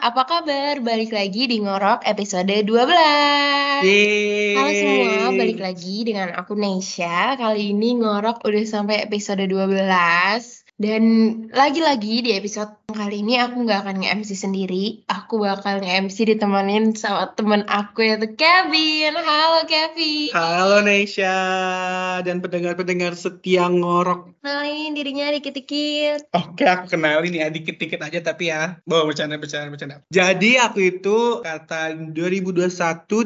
apa kabar? Balik lagi di Ngorok episode 12. Yeay. Halo semua, balik lagi dengan aku Neisha. Kali ini Ngorok udah sampai episode 12. Dan lagi-lagi di episode kali ini aku nggak akan nge-MC sendiri. Aku bakal nge-MC ditemenin sama temen aku yaitu Kevin. Halo Kevin. Halo Neisha dan pendengar-pendengar setia ngorok. Kenalin dirinya dikit-dikit. Oke, aku kenalin ya dikit-dikit aja tapi ya. Bawa bercanda, bercanda, bercanda. Jadi aku itu kata 2021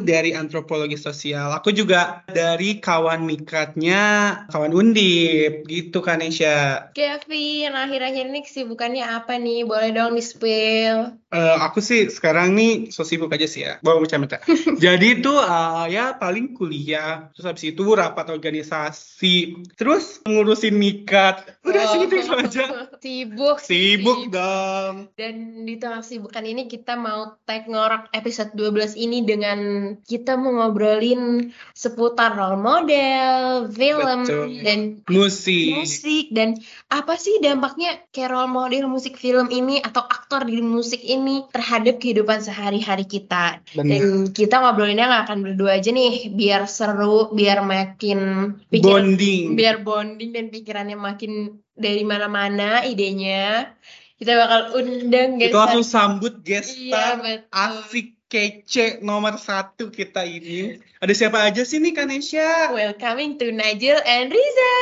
dari antropologi sosial. Aku juga dari kawan mikatnya kawan undip gitu kan Neisha. Kevin, akhir-akhir ini kesibukannya apa nih? Boleh dong di-spill. Eh, aku sih sekarang nih so sibuk aja sih ya, bawa bercanda. Jadi itu eh, ya paling kuliah, terus habis itu rapat organisasi, terus ngurusin mikat. Udah Oh. segitu itu aja. Sibuk. Sibuk dong. Dan di tengah kesibukan ini kita mau tag ngorok episode 12 ini dengan kita mau ngobrolin seputar role model, film, Betul. dan Musik. musik dan apa sih dampaknya kayak role model musik film ini atau aktor di musik ini terhadap kehidupan sehari-hari kita. Dan kita ngobrolinnya nggak akan berdua aja nih, biar seru, biar makin pikiran Bonding. biar bonding dan pikirannya makin dari mana-mana idenya. Kita bakal undang Itu guys. langsung sambut guest Iya, star asik kece nomor satu kita ini. Ada siapa aja sih nih Kanesha? Welcoming to Nigel and Riza.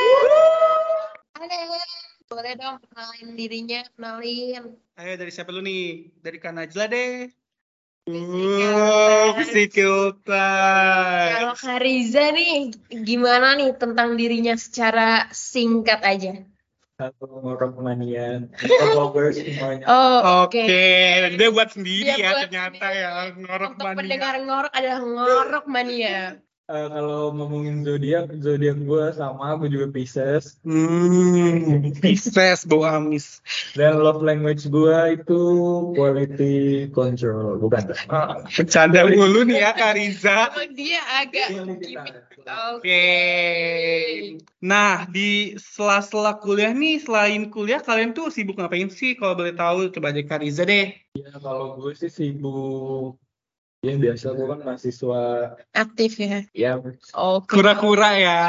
Halo. Boleh dong kenalin dirinya, kenalin. Ayo dari siapa lu nih? Dari Kak Najla deh. Physical Oh, physical Kalau touch. Kak Riza nih, gimana nih tentang dirinya secara singkat aja? Halo Rockmania, followers semuanya. Oh, Oke, oke. dia buat sendiri Dia ya buat ternyata sendiri. ya ngorok Untuk mania. pendengar ngorok adalah ngorok mania. Eh, kalau ngomongin zodiak, zodiak gue sama, gue juga Pisces. Hmm, Pisces bau amis. Dan love language gue itu quality control, bukan? Ah, Bercanda mulu nih ya Kak Riza. Emang dia agak. Oke. Nah, di sela-sela kuliah nih, selain kuliah kalian tuh sibuk ngapain sih? Kalau boleh tahu, coba dari Kak Riza deh. Ya kalau gue sih sibuk, ya biasa gue kan mahasiswa, Aktif ya. ya Oke. Kura-kura ya.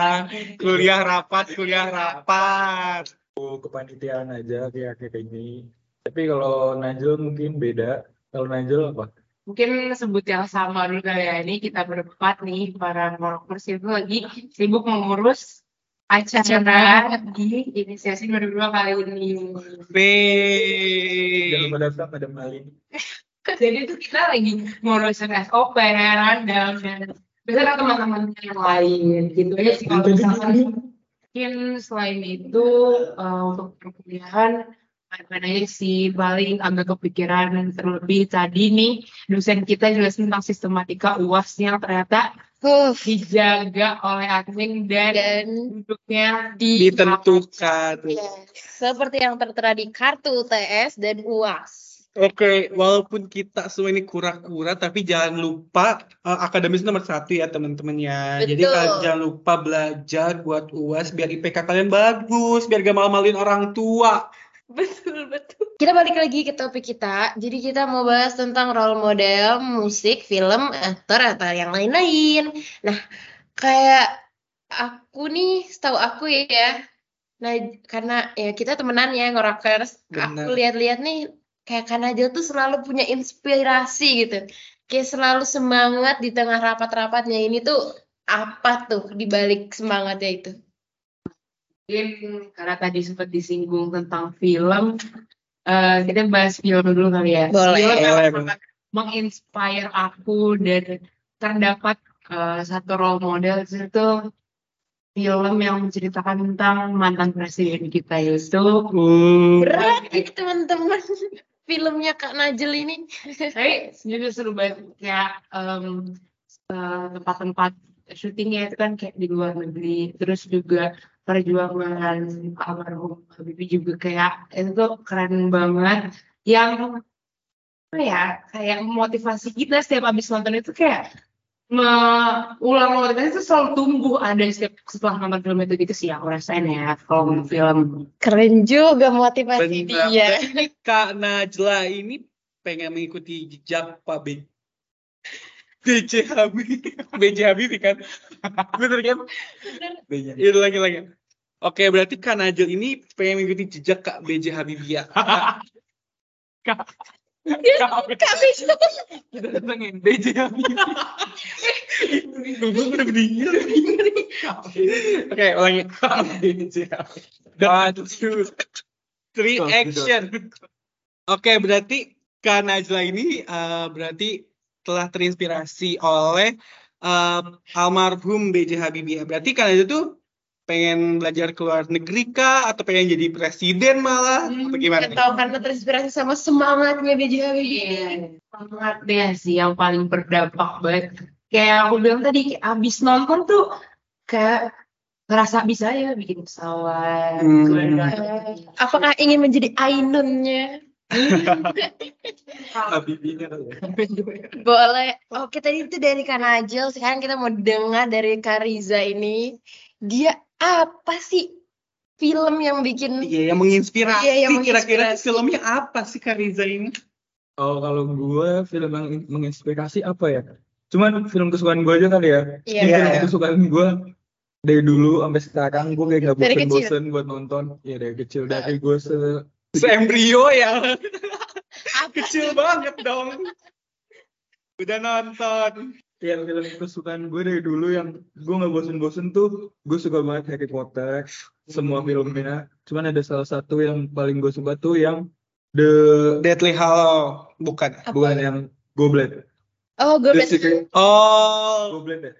Kuliah rapat, kuliah rapat. kepanitiaan aja kayak kayak gini. Tapi kalau Najel mungkin beda. Kalau Najel apa? mungkin sebut yang sama dulu kali ya ini kita berempat nih para ngorokers itu lagi sibuk mengurus acara di inisiasi 2002 kali ini. Jangan Wih. lupa datang ada Malin. Jadi itu kita lagi ngurusin SOP, random dan beserta teman-teman yang lain gitu aja sih kalau misalkan mungkin selain itu eh, untuk perkuliahan apa aja sih paling agak kepikiran terlebih tadi nih dosen kita jelasin tentang sistematika uasnya ternyata Huh. dijaga oleh admin dan Dan duduknya di Ditentukan. ya, seperti yang tertera di kartu UTS dan UAS. Oke, walaupun kita semua ini kura-kura, tapi jangan lupa eh, akademis nomor satu ya teman-teman ya. Jadi Betul. kalian jangan lupa belajar buat UAS biar IPK kalian bagus, biar gak malu-maluin orang tua. Betul, betul. Kita balik lagi ke topik kita. Jadi kita mau bahas tentang role model, musik, film, aktor, atau yang lain-lain. Nah, kayak aku nih, setahu aku ya, nah karena ya kita temenan ya ngorokers, aku lihat-lihat nih kayak Kak Najel tuh selalu punya inspirasi gitu. Kayak selalu semangat di tengah rapat-rapatnya ini tuh apa tuh di balik semangatnya itu? mungkin karena tadi sempat disinggung tentang film eh, kita bahas film dulu kali ya Boleh. film yang menginspire aku dan terdapat eh, satu role model itu film yang menceritakan tentang mantan presiden kita yaitu Uh, Berat teman-teman filmnya Kak Najel ini. tapi juga seru banget. Kayak em, eh, tempat-tempat syutingnya itu kan kayak di luar negeri. Terus juga perjuangan almarhum Habibie juga kayak itu keren banget. Yang apa ya kayak motivasi kita setiap habis nonton itu kayak ulang-ulang itu selalu tumbuh ada setiap setelah nonton film itu gitu sih aku rasain ya kalau nonton film Keren juga motivasi Benar. dia. Berarti Kak Najla ini pengen mengikuti jejak Pak B. BJ Habibie. BJ Habibie kan? Bener kan? Itu lagi lagi. Oke, berarti Kak Najel ini pengen mengikuti jejak Kak BJ Habibie ya. Kak bisa. Kita datengin BJ Habibie. Gue udah meninggal. Oke, ulangi. Habibie. One, two, three, action. Oke, berarti Kak Najla ini eh, berarti telah terinspirasi oleh eh, almarhum B.J. Habibie. Berarti Kak Najla tuh pengen belajar ke luar negeri kah? Atau pengen jadi presiden malah? Atau gimana? Tahu karena terinspirasi sama semangatnya BJ Habibie. Iya, sangat deh sih yang paling berdampak banget. Kayak aku bilang tadi, abis nonton tuh kayak ngerasa bisa ya bikin pesawat. Hmm. Apakah ingin menjadi Ainunnya? Ya. Boleh. Oke, tadi itu dari Kak Najel. Sekarang kita mau dengar dari Kak Riza ini. Dia apa sih film yang bikin Iya, yang menginspirasi. Iya, yang Kira-kira menginspirasi. filmnya apa sih Kak Riza ini? Oh, kalau gue film yang menginspirasi apa ya? Cuman film kesukaan gue aja kali ya. Iya. Ini film Iya. kesukaan gue dari dulu sampai sekarang gue kayak gak Dari kecil? bosen-bosen buat nonton. Ya dari kecil dari gue se Seembrio ya. apa Kecil banget dong. Udah nonton. Yang film kesukaan gue dari dulu yang gue nggak bosen-bosen tuh gue suka banget Harry Potter semua filmnya cuman ada salah satu yang paling gue suka tuh yang The Deadly Hallow. Bukan. Apa? bukan yang Goblet Oh, The Secret Oh. Goblet ya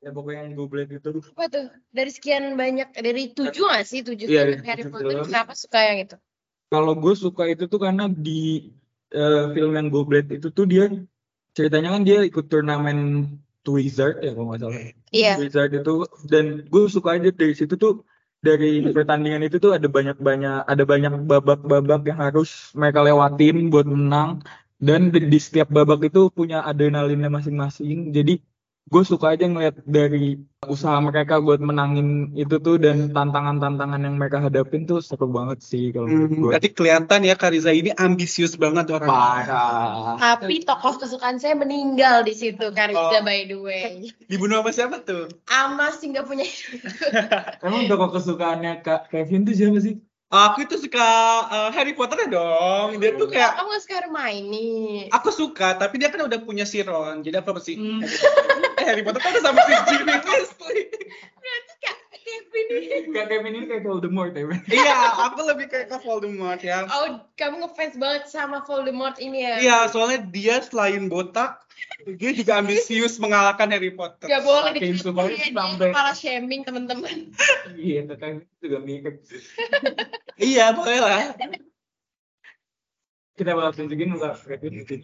ya pokoknya yang Goblet itu apa tuh? Dari sekian banyak dari tujuh nggak sih tujuh Iya, film dari Harry Potter? film. Kenapa suka yang itu? kalau gue suka itu tuh karena di eh, film yang Goblet itu tuh dia ceritanya kan dia ikut turnamen Wizard ya kalau nggak salah. Iya. Wizard itu dan gue suka aja dari situ tuh dari pertandingan itu tuh ada banyak-banyak ada banyak babak-babak yang harus mereka lewatin buat menang. Dan di, di setiap babak itu punya adrenalinnya masing-masing. Jadi gue suka aja ngeliat dari usaha mereka buat menangin itu tuh dan tantangan-tantangan yang mereka hadapin tuh seru banget sih kalau menurut Hmm, gue berarti kelihatan ya Kariza ini ambisius banget orang. parah Tapi tokoh kesukaan saya meninggal di situ, Kak Riza Oh. by the way. Dibunuh sama siapa tuh? Amas sih nggak punya. emang tokoh kesukaannya kak Kevin tuh siapa sih Aku itu suka uh, Harry Potter dong. Dia tuh kayak Kamu suka Hermione. aku suka, tapi dia kan udah punya si Ron. Jadi apa sih? Hmm. Eh, Harry Potter kan udah sama si Ginny Weasley. Kevin ini. kak Kevin ini kayak Voldemort ya? Iya, aku lebih kayak ke Voldemort ya. Oh, kamu ngefans banget sama Voldemort ini ya? Iya, soalnya dia selain botak, dia juga ambisius mengalahkan Harry Potter. Gak boleh sampai- kepala shaming teman-teman. iya Kevin juga mirip Iya, boleh lah. kita bakal tunjukin muka Kevin itu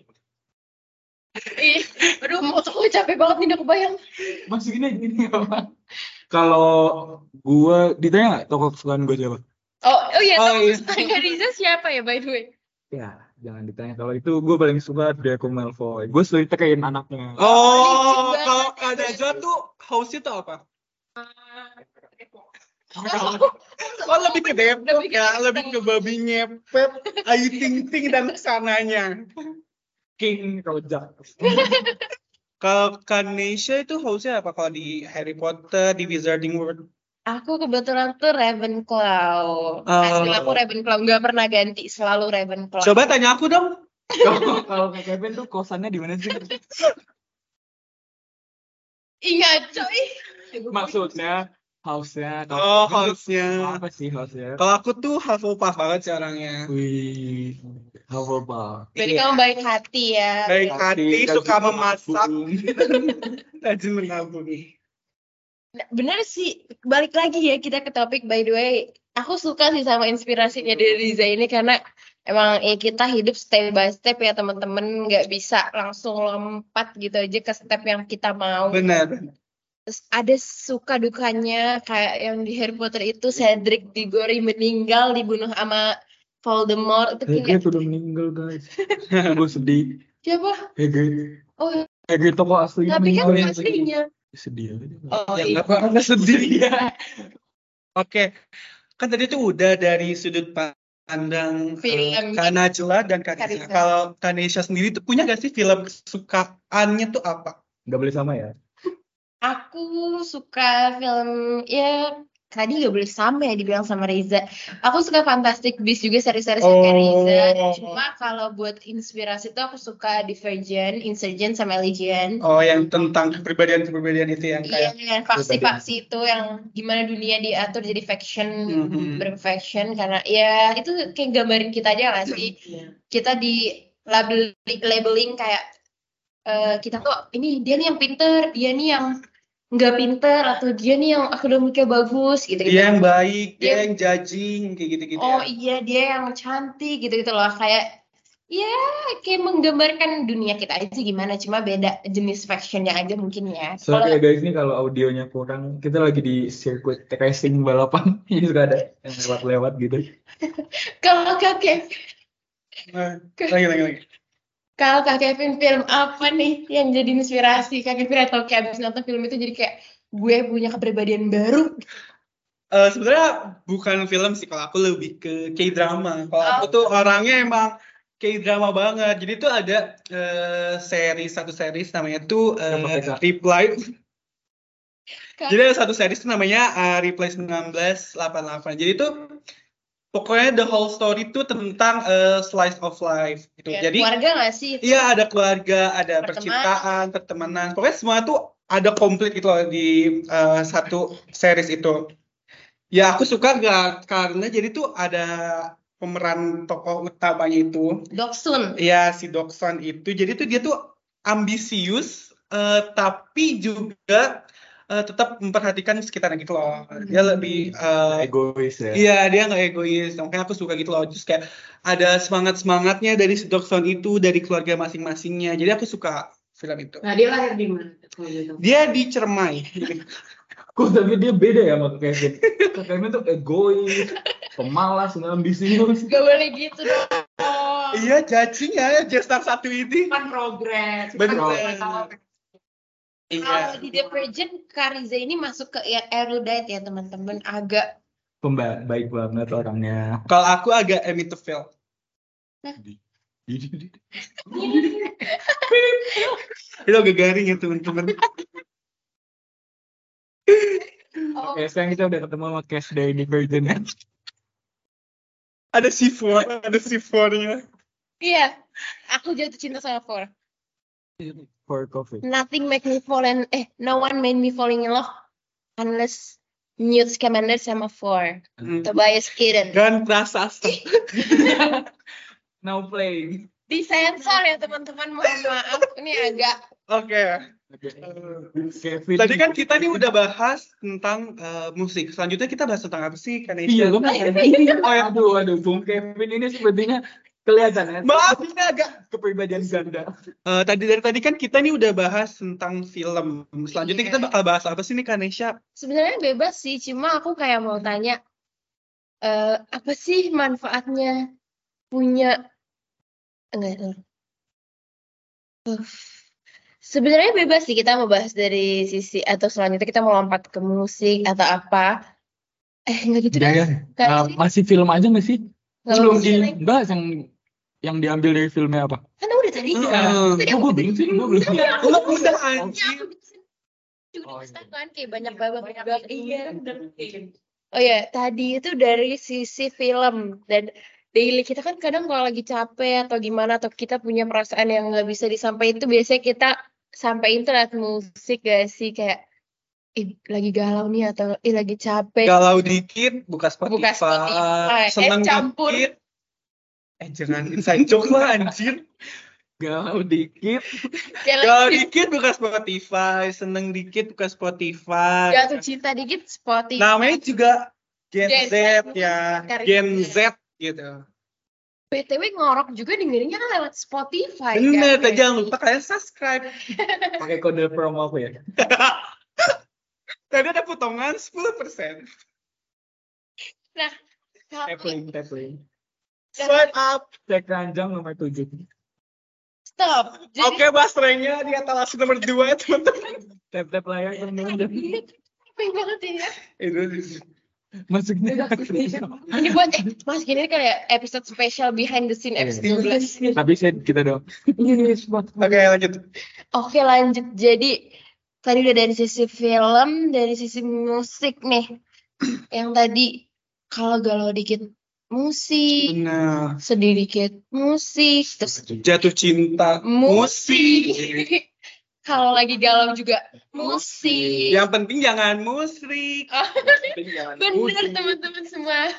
Ih, Aduh, mau capek banget nih udah kebayang. masukin aja gini apa kalau gua ditanya nggak tokoh kesukaan gue siapa Oh, oh iya, Oh, oh, iya. Riza siapa ya by the way? ya jangan ditanya kalau itu gue paling suka Draco Malfoy gue selalu tekain anaknya Oh, kalau Kak Najwa tuh house tuh apa? Oh, lebih ke Depok ya, Depok. lebih ke babi ngepet, Ayu Ting Ting dan sananya. King Rojak Kalau Kanesha itu house-nya apa kalau di Harry Potter, di Wizarding World? Aku kebetulan tuh Ravenclaw. Oh. Hasil aku Ravenclaw nggak pernah ganti, selalu Ravenclaw. Coba tanya aku dong. kalau kalau kak Kevin tuh kosannya di mana sih Iya, coy. maksudnya house-nya Oh, house-nya. apa sih house-nya Kalau aku tuh Hufflepuff banget sih orangnya. wih Hufflepuff Iya. kamu baik hati ya. Baik hati, Kasih- suka memasak, nabung. rajin menabung. Nah, bener sih, balik lagi ya kita ke topik by the way. Aku suka sih sama inspirasinya dari Riza ini karena emang ya kita hidup step by step ya teman-teman nggak bisa langsung lompat gitu aja ke step yang kita mau. Benar. Terus ada suka dukanya kayak yang di Harry Potter itu Cedric Diggory meninggal dibunuh sama Voldemort itu kayak udah meninggal guys gue sedih siapa? Hagrid Oh, Hagrid tokoh aslinya tapi kan meninggal. aslinya. sedih aja Oh, ya iya. nggak apa-apa sedih ya. Oke, kan tadi tuh udah dari sudut pandang Film. eh, Kak Najla dan Kak Nisa. Kak Nisa. Kalau Kak Nesha sendiri tuh punya gak sih film kesukaannya tuh apa? Nggak boleh sama ya. Aku suka film ya tadi gak boleh sama ya dibilang sama Reza. Aku suka Fantastic Beasts juga seri-seri Oh. kayak Reza. Cuma kalau buat inspirasi tuh aku suka Divergent, Insurgent sama Legion. Oh, yang tentang kepribadian-kepribadian itu yang Iya, kayak yang faksi-faksi itu yang gimana dunia diatur jadi faction, Mhm. berfaction karena ya itu kayak gambarin kita aja gak sih? Kita di label labeling kayak eh, kita tuh ini dia nih yang pinter, dia nih yang nggak pinter atau dia nih yang akademiknya bagus gitu gitu. dia yang baik, dia Dia- yang judging kayak gitu-gitu Oh ya. iya dia yang cantik gitu gitu loh kayak ya kayak menggambarkan dunia kita aja gimana cuma beda jenis factionnya aja mungkin ya. Sorry Kalau ya guys, ini kalau audionya kurang, kita lagi di sirkuit racing balapan. Ini juga ada yang lewat-lewat gitu. kalau kakek Nah, lagi lagi lagi. Kalau kak Kevin film apa nih yang jadi inspirasi kak Kevin atau kayak abis nonton film itu jadi kayak gue punya kepribadian baru. Eh, sebenarnya bukan film sih kalau aku lebih ke K-drama. Kalau aku Oh. tuh orangnya emang K-drama banget. Jadi tuh ada eh, series satu series namanya tuh eh, K. Reply. Kak- Jadi ada satu series tuh namanya eh, Reply 1988. Jadi tuh pokoknya the whole story tuh tentang eh, slice of life gitu. Ya, Jadi keluarga gak sih? Iya ada keluarga, ada Pertemanan. percintaan, pertemanan. Pokoknya semua tuh ada komplit gitu loh di eh, satu series itu. Ya aku suka gak karena jadi tuh ada pemeran tokoh utamanya itu. Doksun. Ya si Dokson itu. Jadi tuh dia tuh ambisius eh, tapi juga eh, tetap memperhatikan sekitarnya gitu loh. Dia lebih eh, Egois ya. Iya, dia nggak egois. Makanya aku suka gitu loh. Terus kayak ada semangat-semangatnya dari si Dokson itu, dari keluarga masing-masingnya. Jadi aku suka film itu. Nah dia lahir di mana? kalau gitu? Dia di Cermai. Kok tapi dia beda ya sama Kevin. Kevin tuh egois, pemalas, nggak ambisius. Gak boleh gitu dong. iya, cacing ya, Jestar satu ini. Kan progres. Bener. Iya. Kalau di Divergent, Kariza ini masuk ke erudite ya teman-teman. Agak Pemba baik banget orangnya. Kalau aku agak Amityville. Itu agak garing ya teman-teman. oh, Oke, sekarang kita udah ketemu sama Cash dari Divergent ya. Ada C4, ada C4-nya. iya. Aku jatuh cinta sama Four. For coffee. Nothing make me fall in eh no one made me falling in love unless Newt Scamander sama Four. Hmm. Tobias Eden. Dan prasasta. Now playing. Disensor ya teman-teman. Mohon maaf. Ini agak Oke. Kevin. Tadi kan kita nih udah bahas tentang eh, musik. Selanjutnya kita bahas tentang apa sih? Iya, kan. Oh ya, aduh, aduh, Bung Kevin ini sepertinya kelihatan ya. Maaf, ini agak. kepribadian ganda. Eh, tadi dari tadi kan kita nih udah bahas tentang film. Selanjutnya Iya. kita bakal bahas apa sih nih, Kanesha? sebenarnya bebas sih. Cuma aku kayak mau tanya eh apa sih manfaatnya punya enggak tahu. Uh, Sebenarnya bebas sih kita mau bahas dari sisi atau selanjutnya kita mau lompat ke musik atau apa. Eh enggak gitu Ya, deh. ya. Sih. masih film aja nggak sih? Belum dibahas yang yang diambil dari filmnya apa? Kan udah tadi. Heeh. Tadi Oh, aku gue bingung sih, gue belum. Iya, aku Lo udah Ya, bisa. Juga Oh, iya. kan kayak banyak babak-babak. Iya. Oh ya, tadi itu dari sisi film dan daily kita kan kadang kalau lagi capek atau gimana atau kita punya perasaan yang nggak bisa disampaikan itu biasanya kita sampaikan tuh lewat musik gak sih kayak ih lagi galau nih atau ih lagi capek. Galau dikit, buka Spotify. Buka Spotify. Eh, Seneng campur. dikit. Eh, jangan inside joke lah, anjir. Galau dikit. Galau dikit, buka Spotify. Seneng dikit, buka Spotify. jatuh cinta dikit Spotify. Namanya juga Gen Gen Z Z. ya. Gen Z. Gitu. BTW ngorok juga dengerinnya kan lewat Spotify Bener, kan. jangan lupa kalian subscribe. Pakai kode promo aku ya. Tadi ada potongan 10%. Nah, kalau Tapling, tapling. Swipe up. Cek ranjang nomor 7. stop. Jadi Oke, bastrenya di atas nomor 2 teman-teman. Tap tap layar teman-teman. Capek banget ya. Itu Maksudnya Ini buat eh Mas ini kayak episode spesial behind the scene episode 12. tapi saya kita dong. Oke lanjut. Oke lanjut jadi tadi udah dari sisi film, dari sisi musik nih. Yang tadi kalau galau dikit musik, Nah, sedih dikit musik, terus jatuh cinta musik. musik. kalau lagi galau juga musik. Yang penting jangan musrik. Oh. Jangan Bener teman-teman semua.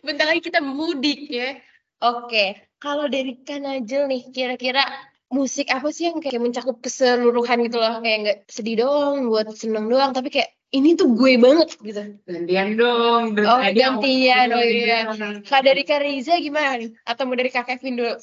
Bentar lagi kita mudik ya. Oke, kalau dari Kanajel nih, kira-kira musik apa sih yang kayak mencakup keseluruhan gitu loh? Kayak nggak sedih doang, buat seneng doang, tapi kayak ini tuh gue banget gitu. Gantian dong. Oh, tadi gantian, aku- oh iya. Kalau dari Kak Riza gimana nih? Atau mau dari Kak Kevin dulu?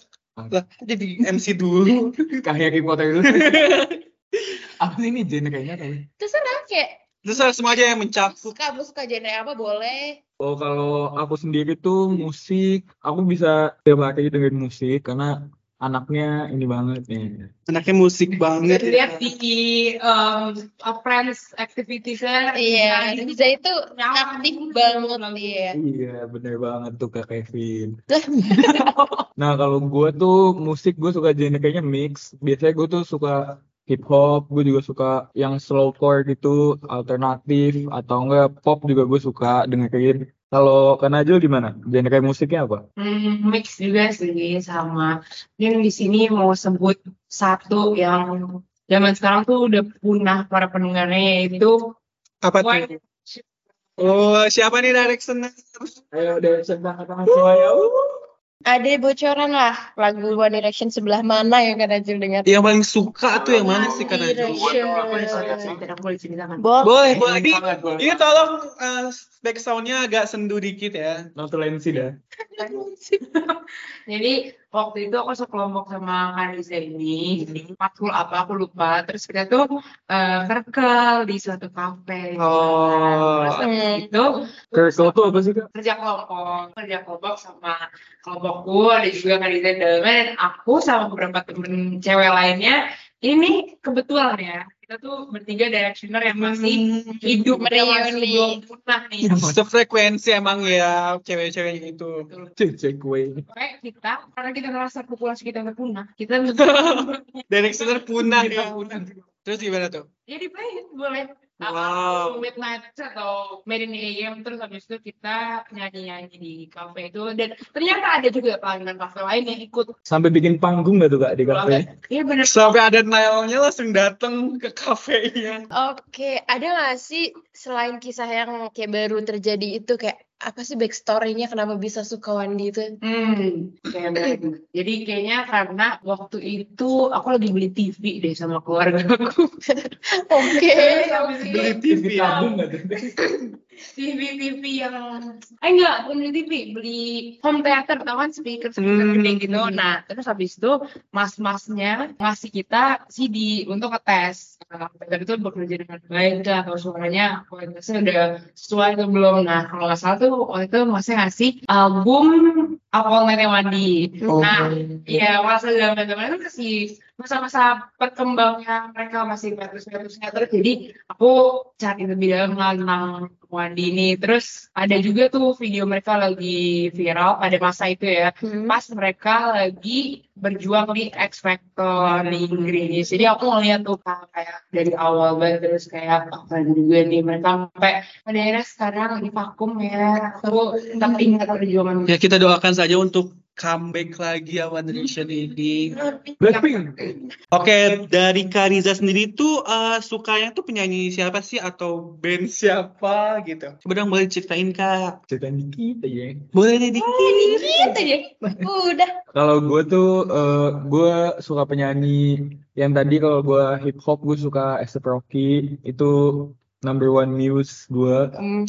Lah, jadi MC dulu. Kayak Harry Potter itu. Apa sih ini genre-nya tapi? Terserah kayak Terus semua aja yang mencakup. suka, mau suka genre apa boleh. Oh kalau aku sendiri tuh musik, aku bisa tiap hari dengerin musik karena anaknya ini banget nih. Anaknya musik banget. Lihat di um, friends activities-nya. Iya, itu aktif banget ya. Iya bener banget tuh Kak Kevin. Nah kalau gue tuh musik gue suka genre-nya mix. Biasanya gue tuh suka hip hop, gue juga suka yang slowcore gitu, alternatif atau enggak pop juga gue suka dengerin. Kalau Kak Najul gimana? Genre musiknya apa? Hmm, mix juga sih sama. Mungkin di sini mau sebut satu yang zaman sekarang tuh udah punah para pendengarnya yaitu Apa tuh? One Oh, siapa nih directioner? Ayo dari sebelah tangan semuanya. Ada bocoran lah lagu One Direction sebelah mana yang Kak Najul dengar? Yang paling suka tuh yang mana sih kan tidak boleh. Boleh. Boleh, boleh. Ini, ini tolong uh, back sound-nya agak sendu dikit ya. Notulensi dah. Jadi waktu itu aku sekelompok sama Kanisa ini, matkul apa aku lupa. Terus kita tuh eh kerkel di suatu kafe. Oh. Terus habis itu Circle tuh apa sih kak? kerja kelompok, kerja kelompok sama kelompokku ada juga Kanisa dalamnya dan aku sama beberapa temen cewek lainnya. Ini kebetulan ya, kita tuh bertiga directioner yang masih hidup yang masih belum punah nih. Sefrekuensi emang ya cewek-ceweknya itu. Cek gue. Kayak kita, karena kita merasa populasi kita udah punah, kita Directioner punah ya. Terus gimana tuh? jadi play boleh Wow. midnight atau made in AM terus habis itu kita nyanyi-nyanyi di kafe itu dan ternyata ada juga pelanggan kafe lain yang ikut Sampai bikin panggung gak tuh kak di kafe? iya bener Sampai ada Nailnya langsung datang ke kafenya. Oke, ada nggak sih selain kisah yang kayak baru terjadi itu kayak apa sih backstory-nya kenapa bisa suka Wandi itu? Hmm, kayak. Jadi kayaknya karena waktu itu aku lagi beli TV deh sama keluarga aku. Oke. Itu Beli TV. Tabung gak tuh? TV TV yang eh enggak bukan beli TV beli home theater tau kan? Speaker speaker Hmm. gede gitu. Nah terus habis itu mas-masnya ngasih kita CD untuk ngetes. Nah, dan itu bekerja dengan baik nggak atau suaranya kualitasnya udah sesuai atau belum. Nah kalau nggak salah tuh waktu itu masnya ngasih album Apple Night Wandi Oh. nah Iya, masa zaman zaman itu masih masa-masa perkembangnya mereka masih bagus-bagusnya. Terus jadi aku cari lebih dalam tentang Wandi ini terus ada juga tuh video mereka lagi viral pada masa itu ya. Hmm. pas mereka lagi berjuang di X Factor di Inggris. Jadi aku ngeliat tuh kayak dari awal banget. Terus kayak apa juga nih mereka sampai daerah sekarang lagi vakum ya. Aku tetap ingat perjuangan Ya kita doakan saja untuk comeback lagi ya One Direction ini. Blackpink. Oke, dari Kariza sendiri tuh eh, sukanya tuh penyanyi siapa sih atau band siapa gitu? Coba dong boleh ceritain kak. Ceritain dikit aja. Boleh deh dikit. Gitu deh. Udah. Kalau gue tuh, eh, gue suka penyanyi yang tadi kalau gue hip hop gue suka A$AP Rocky itu number one muse gue. Hmm.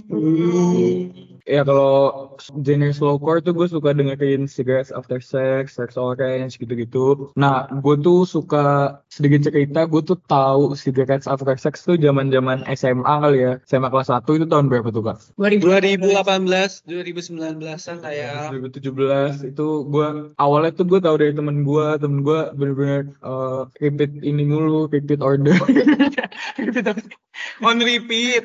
Ya kalau genre slowcore tuh gue suka dengerin Cigarettes After Sex, Sex Orange gitu-gitu. Nah, gue tuh suka sedikit cerita, gue tuh tahu Cigarettes After Sex tuh zaman-zaman SMA kali ya. SMA kelas 1 itu tahun berapa tuh, Kak? 2018, 2019an lah ya. 2017 itu gue awalnya tuh gue tahu dari temen gue temen gue bener-bener eh, repeat ini mulu repeat order repeat apa sih? On repeat.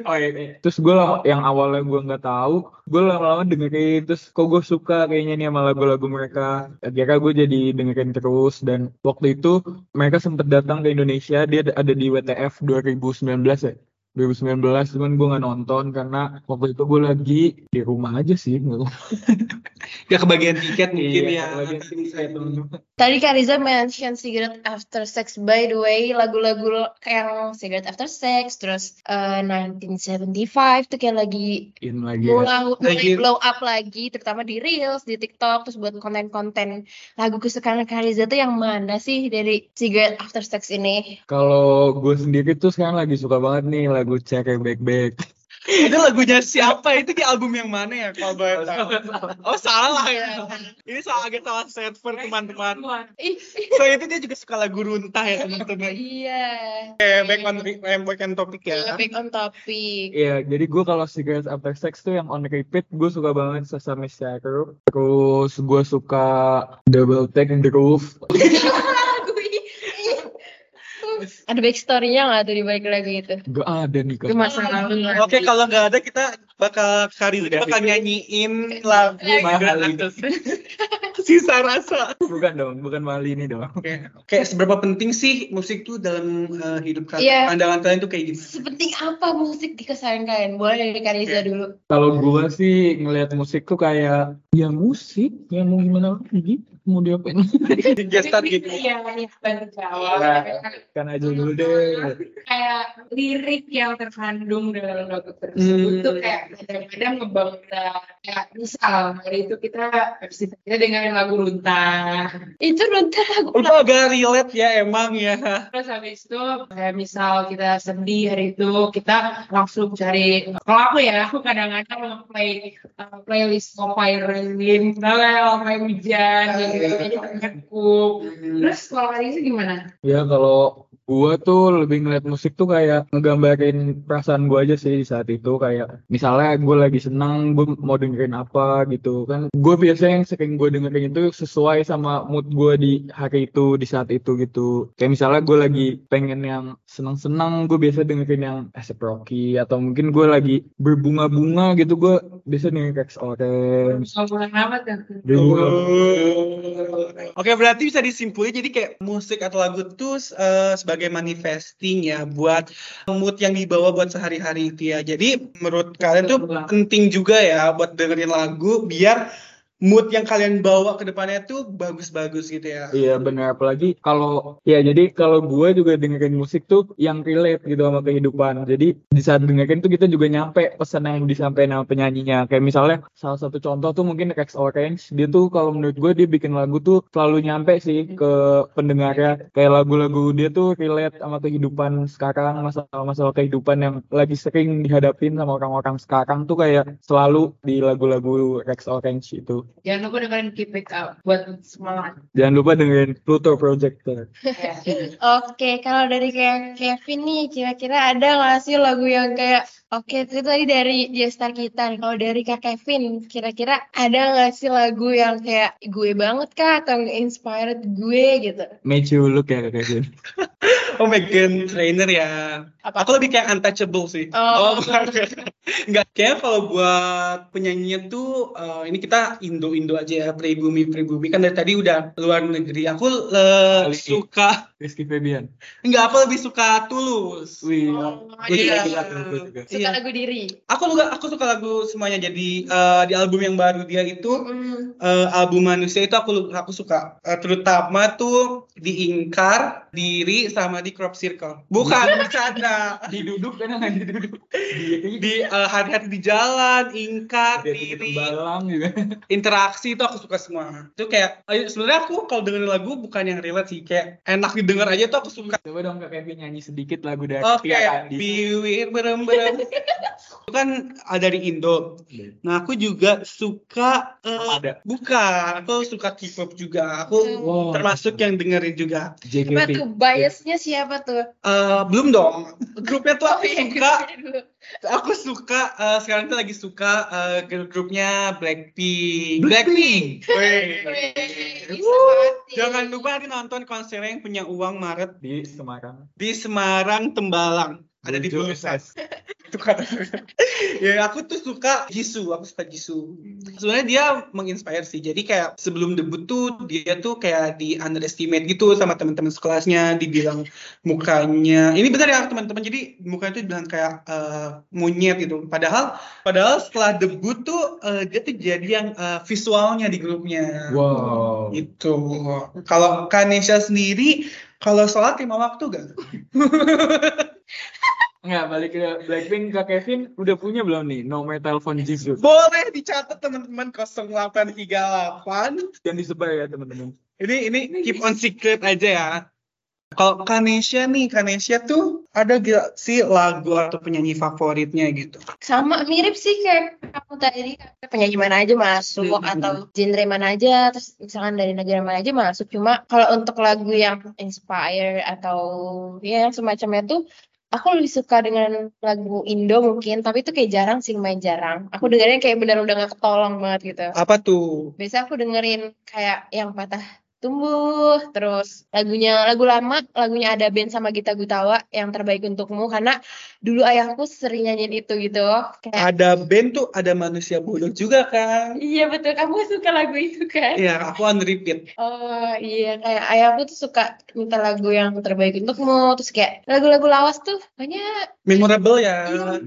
Oh iya, iya. Terus gue yang awalnya gue nggak tahu, gue lama-lama dengerin terus kok gue suka kayaknya nih sama lagu-lagu mereka. Akhirnya gue jadi dengerin terus dan waktu itu mereka sempet datang ke Indonesia, dia ada di WTF 2019 ya. 2019 cuman gue nggak nonton karena waktu itu gue lagi di rumah aja sih Gak kebagian tiket mungkin Iya, ya. lagi saya temen-temen. Tadi Kak Riza mention Cigarette After Sex. By the way, lagu-lagu kayak Cigarette After Sex, terus eh, 1975 tuh kayak lagi in lagi ya. mulai, mulai Lagi- blow up lagi, terutama di Reels, di TikTok, terus buat konten-konten lagu kesukaan Kak Riza tuh yang mana sih dari Cigarette After Sex ini? Kalau gue sendiri tuh sekarang lagi suka banget nih lagu Cek Back Back. Itu lagunya siapa? Itu di album yang mana ya kalau boleh tahu? Oh salah ya. Ini salah agak salah server teman-teman. Ih, So itu dia juga suka lagu runtah ya teman-teman. iya. Eh, back on eh, back on topic Iya, ya. back on topic. Iya, jadi gue kalau Cigarettes After Sex tuh yang on repeat, gue suka banget Sesame Shaker. Terus gue suka Double Take Groove. Lagu ini. Ada backstory-nya nggak tuh di balik lagu itu? Gak ada nih kan. masa lalu. Oke kalau nggak ada kita bakal kari bakal nyanyiin lagu Mahal Cigarette After Sex. sisa rasa. Bukan dong, bukan Mali ini dong. Oke, kayak seberapa penting sih musik tuh dalam eh, hidup kalian? Iya. Pandangan kalian tuh kayak gimana? Sepenting apa musik di kesayangan kalian? Boleh dari Kak Riza dulu. Kalau gue sih ngelihat musik tuh kayak ya musik, ya mau gimana lagi, mau diapain? Gestar gitu. Iya, iya, bantu jawab. Nah, kan aja dulu deh. kayak lirik yang terkandung dalam lagu tersebut Hmm. tuh kayak kadang-kadang ngebangun kayak misal hari itu kita habis kita dengerin lagu runtah. Itu nonton lagu Itu agak relate ya emang ya. terus habis itu kayak misal kita sedih hari itu kita langsung cari kalau aku ya aku kadang-kadang play uh, playlist Spotify Rain Noel play hujan gitu jadi aku terus kalau hari itu gimana? Ya kalau gua tuh lebih ngeliat musik tuh kayak ngegambarin perasaan gua aja sih di saat itu kayak misalnya gue lagi senang gue mau dengerin apa gitu. Kan gue biasanya yang sering gue dengerin itu sesuai sama mood gue di hari itu di saat itu gitu. Kayak misalnya gue lagi pengen yang senang-senang gue biasa dengerin yang Asap Rocky atau mungkin gue lagi berbunga-bunga gitu gue biasa dengerin Rex Orange? Oke berarti bisa disimpulin jadi kayak musik atau lagu tuh eh, sebagai manifesting ya buat mood yang dibawa buat sehari-hari itu ya. Jadi menurut kalian tuh penting juga ya buat dengerin lagu biar mood yang kalian bawa ke depannya tuh bagus-bagus gitu ya. Iya benar apalagi kalau ya jadi kalau gue juga dengerin musik tuh yang relate gitu sama kehidupan. Jadi di saat dengerin tuh kita juga nyampe pesan yang disampaikan sama penyanyinya. Kayak misalnya salah satu contoh tuh mungkin Rex Orange. Dia tuh kalau menurut gue dia bikin lagu tuh selalu nyampe sih ke pendengarnya. Kayak lagu-lagu dia tuh relate sama kehidupan sekarang, masalah-masalah kehidupan yang lagi sering dihadapin sama orang-orang sekarang tuh kayak selalu di lagu-lagu Rex Orange itu. Jangan lupa dengerin Keep It Up buat semangat. Jangan lupa dengerin Pluto Projector. Oke, kalau dari kayak Kevin nih, kira-kira ada nggak sih lagu yang kayak Oke, itu tadi dari gestar kita. Kalau dari Kak Kevin, kira-kira ada nggak sih lagu yang kayak gue banget kah atau inspired gue gitu? Made you look ya Kevin. Oh Megan Trainer ya. Apa? Aku lebih kayak untouchable sih. Oh. bukan. Enggak kayak kalau buat penyanyinya tuh eh, ini kita Indo-Indo aja ya, pribumi pribumi kan dari tadi udah luar negeri. Aku eh, Kali suka Rizky Febian. enggak aku lebih suka Tulus. Wih, Oh, juga iya. suka, gue juga. Suka Iya. lagu diri. Aku juga aku suka lagu semuanya. Jadi eh, di album yang baru dia itu Mm. eh, album manusia itu aku aku suka Eh, terutama tuh di ingkar diri sama di crop circle bukan bercanda Diduduk kan lagi duduk. Di di eh, hari-hari di jalan ingkar di diri tembalang juga. interaksi itu aku suka semua itu kayak eh, sebenarnya aku kalau dengerin lagu bukan yang relate sih kayak enak didengar aja tuh aku suka Coba dong Kak Kevin nyanyi sedikit lagu dari Oke, Tia Kandi. biwir berem berem. Itu kan ah, dari Indo. Nah, aku juga suka eh, Ada. bukan, aku suka K-pop juga. Aku Wow. termasuk yang dengerin juga. Apa JKT. tuh biasnya siapa tuh? Eh, belum dong. Grupnya tuh aku Oh, suka. Aku suka eh, sekarang tuh lagi suka eh, girl grupnya Blackpink. Blackpink. Nih. Jangan lupa nanti nonton konser yang punya uang Maret di Semarang. di Semarang Tembalang. Ada di tulisan itu kata ya aku tuh suka Jisoo. Aku suka Jisoo. Sebenarnya dia menginspire sih. Jadi kayak sebelum debut tuh dia tuh kayak di underestimate gitu sama teman-teman sekelasnya. Dibilang mukanya. Ini benar ya teman-teman. Jadi mukanya tuh dibilang kayak eh, monyet gitu. Padahal padahal setelah debut tuh eh, dia tuh jadi yang eh, visualnya di grupnya. Wow. itu kalau Kanesha sendiri kalau sholat lima waktu gak? Nggak, balik ke Blackpink, Kak Kevin udah punya belum nih nomor telepon Jisoo? Boleh dicatat teman-teman 0838. Dan disebar ya teman-teman. Ini ini keep on secret aja ya. Kalau Kanesha nih, Kanesha tuh ada gak sih lagu atau penyanyi favoritnya gitu? sama mirip sih kayak kamu tadi penyanyi mana aja masuk Hmm. atau genre mana aja terus misalkan dari negara mana aja masuk cuma kalau untuk lagu yang inspire atau ya yang semacamnya tuh aku lebih suka dengan lagu Indo mungkin tapi itu kayak jarang sih lumayan jarang. Aku dengerin kayak bener udah gak ketolong banget gitu. Apa tuh? biasa aku dengerin kayak yang patah tumbuh terus lagunya lagu lama lagunya ada band sama Gita Gutawa yang terbaik untukmu. Karena dulu ayahku sering nyanyiin itu gitu kayak Ada band tuh ada manusia bodoh juga kan? iya betul kamu suka lagu itu kan Iya, aku on repeat. oh iya kayak ayahku tuh suka minta lagu yang terbaik untukmu terus kayak lagu-lagu lawas tuh banyak Memorable ya. Iya.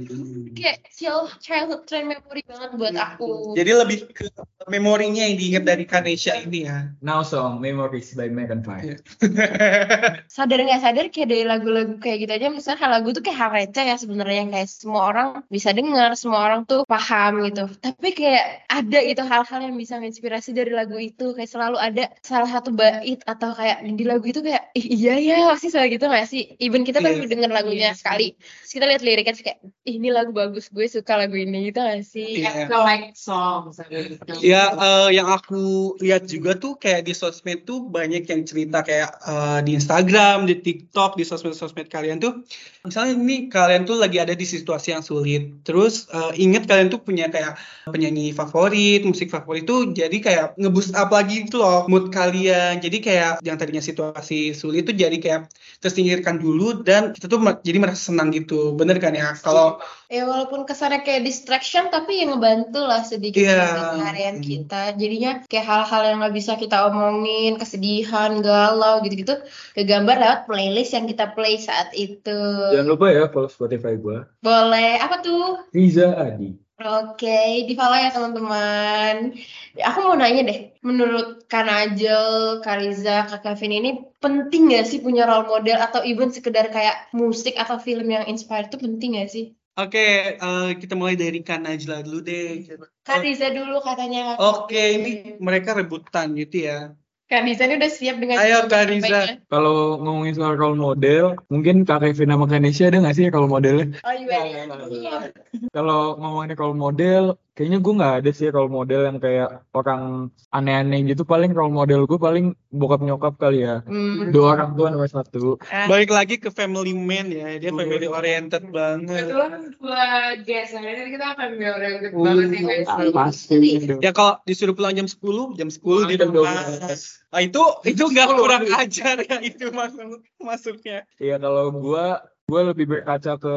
kayak child- childhood train memory banget buat aku Jadi lebih ke memorinya yang diingat dari Kanesha ini ya. Now song Memories by Megan Five. sadar nggak sadar kayak dari lagu-lagu kayak gitu aja misalnya hal lagu tuh kayak hal receh ya sebenarnya yang kayak semua orang bisa dengar semua orang tuh paham gitu tapi kayak ada gitu hal-hal yang bisa menginspirasi dari lagu itu kayak selalu ada salah satu bait atau kayak di lagu itu kayak Ih, iya ya pasti selalu gitu nggak sih even kita baru Iya. denger lagunya Iya. sekali terus kita lihat liriknya terus kayak "Ih, ini lagu bagus gue suka lagu ini gitu gak sih Iya. Kayak like song gitu. Ya, eh, yang aku lihat juga tuh kayak di sosmed tuh banyak yang cerita kayak eh, di Instagram, di TikTok, di sosmed-sosmed kalian tuh. Misalnya ini kalian tuh lagi ada di situasi yang sulit. Terus eh, inget kalian tuh punya kayak penyanyi favorit, musik favorit tuh jadi kayak ngeboost up lagi gitu loh mood kalian. Jadi kayak yang tadinya situasi sulit tuh jadi kayak tersingkirkan dulu dan kita tuh jadi merasa senang gitu. Bener kan ya? Kalau ya walaupun kesannya kayak distraction tapi yang ngebantu lah sedikit Iya. dari keseharian Hmm. kita jadinya kayak hal-hal yang nggak bisa kita omongin kesedihan galau gitu-gitu kegambar lewat playlist yang kita play saat itu Jangan lupa ya follow Spotify gua. boleh apa tuh Riza Adi. Oke, di follow ya teman-teman. Ya, Aku mau nanya deh, menurut Kak Najel, Kak Riza, Kak Kevin ini penting gak sih punya role model atau even sekedar kayak musik atau film yang inspired itu penting gak sih? Oke, eh, kita mulai dari Kak Najla dulu deh. Kak Riza dulu katanya. Kak Oke, Kevin. ini mereka rebutan gitu ya. Kak Riza ini udah siap dengan Ayo, Kak Riza. Kalau ngomongin soal role model, mungkin Kak Kevin sama Kanesha ada nggak sih role modelnya? Oh iya. iya. Kalau ngomongin role model, kayaknya gue nggak ada sih role model yang kayak orang aneh-aneh gitu. Paling role model gue paling bokap nyokap kali ya. Hmm. Dua orang tua nomor satu. Ah, Balik lagi ke family man ya, dia family oriented banget. Kebetulan buat guys, hari ini kita akan oriented Uh, banget ya guys. pasti. Ya kalau disuruh pulang jam 10, jam 10 di Jam rumah. 12. Ah, itu itu nggak kurang ajar ya itu masuk masuknya. Iya kalau gue, gue lebih berkaca ke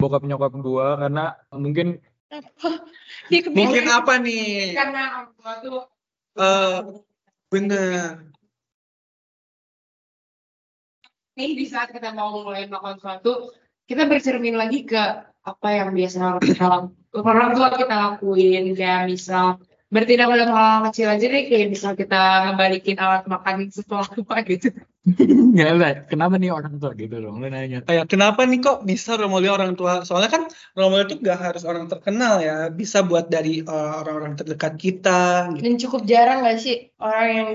bokap nyokap gue karena mungkin Dia kebiasaan. Mungkin apa nih? Karena orang tua tuh Eh bener. nih di saat kita mau mulai melakukan sesuatu, kita bercermin lagi ke apa yang biasa orang kita laku- orang tua kita lakuin kayak misal bertindak pada hal kecil aja deh kayak misal kita ngebalikin alat makan setelah lupa gitu. nggak lah, kenapa nih orang tua gitu dong? Lu nanya. Kayak kenapa nih kok bisa role model orang tua? Soalnya kan role model itu nggak harus orang terkenal ya, bisa buat dari eh, orang-orang terdekat kita. Gitu. Dan cukup jarang gak sih orang yang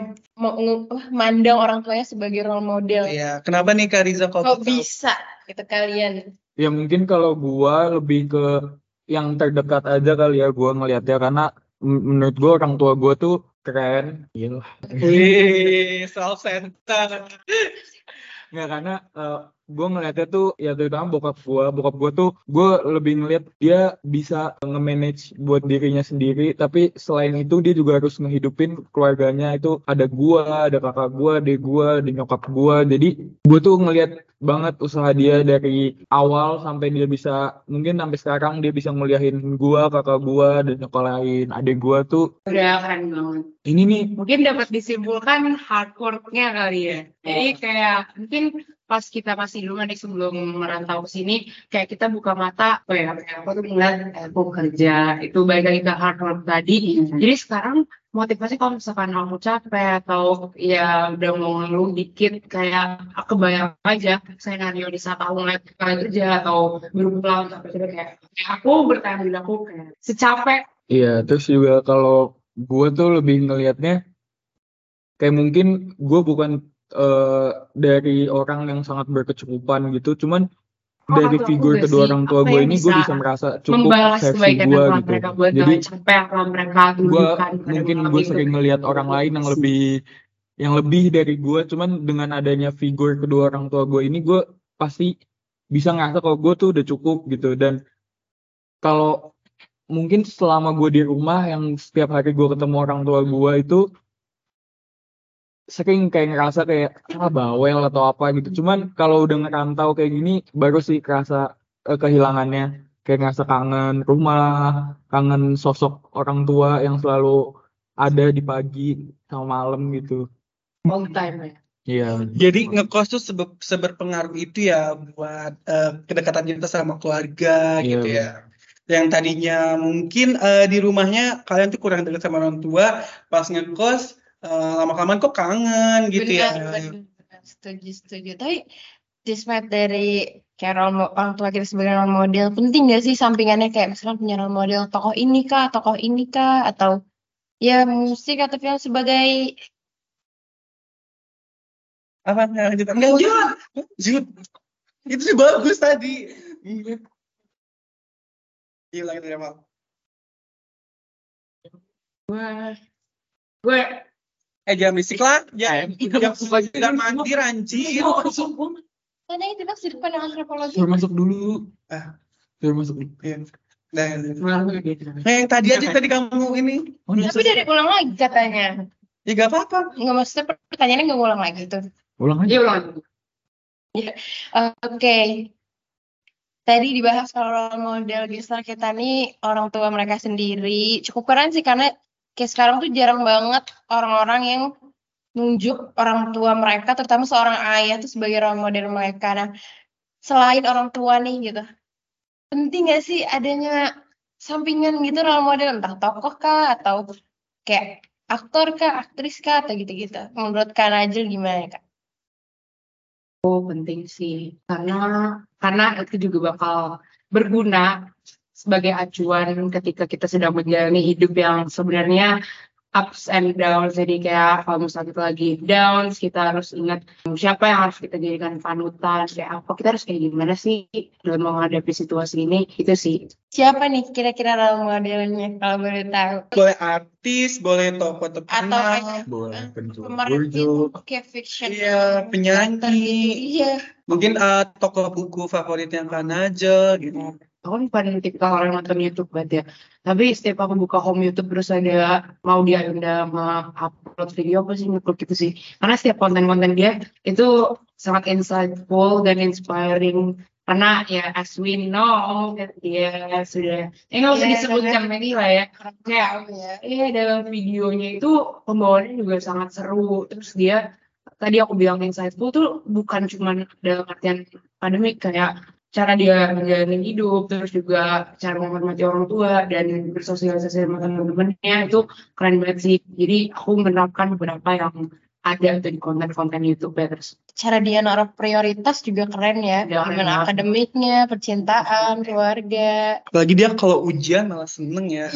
mandang orang tuanya sebagai role model? Iya, kenapa nih Kak Riza kok Kok bisa gitu kalian? Ya mungkin kalau gua lebih ke yang terdekat aja kali ya gua ngelihatnya karena menurut gua orang tua gua tuh keren. Gila. Wih, self center. Nggak karena eh, gue ngeliatnya tuh ya terutama bokap gue bokap gue tuh gue lebih ngeliat dia bisa nge-manage buat dirinya sendiri tapi selain itu dia juga harus ngehidupin keluarganya itu ada gue ada kakak gue adik gue ada nyokap gue jadi gue tuh ngeliat banget usaha dia dari awal sampai dia bisa mungkin sampai sekarang dia bisa nguliahin gue kakak gue dan nyokolain adik gue tuh Udah keren banget. Ini nih. Mungkin dapat disimpulkan hard work-nya kali ya. Jadi kayak mungkin pas kita masih dulu nih sebelum merantau ke sini, kayak kita buka mata, oh ya, aku tuh ngeliat aku kerja, itu baik lagi ke hard work tadi. Jadi sekarang motivasi kalau misalkan aku capek atau ya udah mau ngeluh dikit kayak aku bayang aja skenario di saat aku ngeliat kerja atau baru pulang capek kayak kayak aku bertahan aku kayak secapek. Iya, terus juga kalau gue tuh lebih ngelihatnya kayak mungkin gue bukan eh, dari orang yang sangat berkecukupan gitu, cuman Oh, dari figur kedua sih. orang tua gue ini gue bisa merasa cukup versi gue gitu. buat Jadi capek mereka gue mungkin gue sering ngelihat orang lain yang lebih yang lebih dari gue, cuman dengan adanya figur kedua orang tua gue ini gue pasti bisa ngerasa kalau gue tuh udah cukup gitu dan kalau mungkin selama gue di rumah yang setiap hari gue ketemu orang tua gue itu sering kayak ngerasa kayak ah bawel atau apa gitu. Cuman kalau udah ngerantau kayak gini baru sih kerasa eh, kehilangannya. Kayak ngerasa kangen rumah, kangen sosok orang tua yang selalu ada di pagi sama malam gitu. all time ya Iya. Jadi ngekos tuh sebe- seberpengaruh itu ya buat eh, kedekatan kita sama keluarga Iya, gitu ya. Yang tadinya mungkin eh, di rumahnya kalian tuh kurang dekat sama orang tua, pas ngekos eh, lama-kelamaan kok kangen gitu ya. Benar, benar. Setuju, setuju. Tapi despite dari kayak role orang tua kita sebagai role model, penting gak sih sampingannya kayak misalnya punya role model tokoh ini kah, tokoh ini kah, atau ya musik atau film sebagai Apa lanjut. Lanjut. Itu sih bagus tadi. Iya lagi dari apa? gue gue Eh jangan berisik lah. Ya, Itu jam sedang mandi ranci. karena itu kan di depan antropologi. Suruh masuk dulu. Ah. Suruh masuk dulu. Iya. Nah, yang tadi aja tadi kamu ini. Oh, Tapi dari ulang lagi katanya. Ya gak apa-apa. Nggak maksudnya pertanyaannya nggak ulang lagi tuh. ulang aja. Iya ulang Oke. Tadi dibahas kalau role model gestar kita nih orang tua mereka sendiri. Cukup keren sih karena kayak sekarang tuh jarang banget orang-orang yang nunjuk orang tua mereka, terutama seorang ayah tuh sebagai role model mereka. Nah, selain orang tua nih gitu, penting gak sih adanya sampingan gitu role model entah tokoh kah atau kayak aktor kah, aktris kah atau gitu-gitu. Menurut Kak Najil gimana Kak? Oh, penting sih. Karena karena itu juga bakal berguna sebagai acuan ketika kita sedang menjalani hidup yang sebenarnya ups and downs jadi kayak kalau misalnya kita lagi downs kita harus ingat siapa yang harus kita jadikan panutan kayak apa kita harus kayak gimana sih dalam menghadapi situasi ini itu sih Siapa nih kira-kira role modelnya kalau boleh tahu? Boleh artis, boleh tokoh Atau terkenal. kayak Boleh eh, film, kayak fiction. Iya, penyanyi. Iya. Mungkin eh, tokoh buku favoritnya Kak Najel gitu. Aku bukan tipikal orang yang nonton YouTube banget ya tapi setiap aku buka home YouTube terus ada mau dia Ayunda sama upload video apa sih ngikut gitu sih karena setiap konten-konten dia itu sangat insightful dan inspiring karena ya as we know dia sudah ya nggak usah Iya, disebutkan lagi lah ya kayak ya. Iya dalam videonya itu pembawaannya juga sangat seru. Terus dia tadi aku bilang insightful tuh bukan cuma dalam artian pandemik kayak cara dia menjalani hidup, terus juga cara menghormati orang tua dan bersosialisasi sama teman-temannya itu keren banget sih. Jadi aku menerapkan beberapa yang ada di konten-konten YouTube ya terus. Cara dia naruh prioritas juga keren ya. Iya, keren Gimana akademiknya, percintaan, keluarga. Apalagi dia kalau ujian malah seneng ya.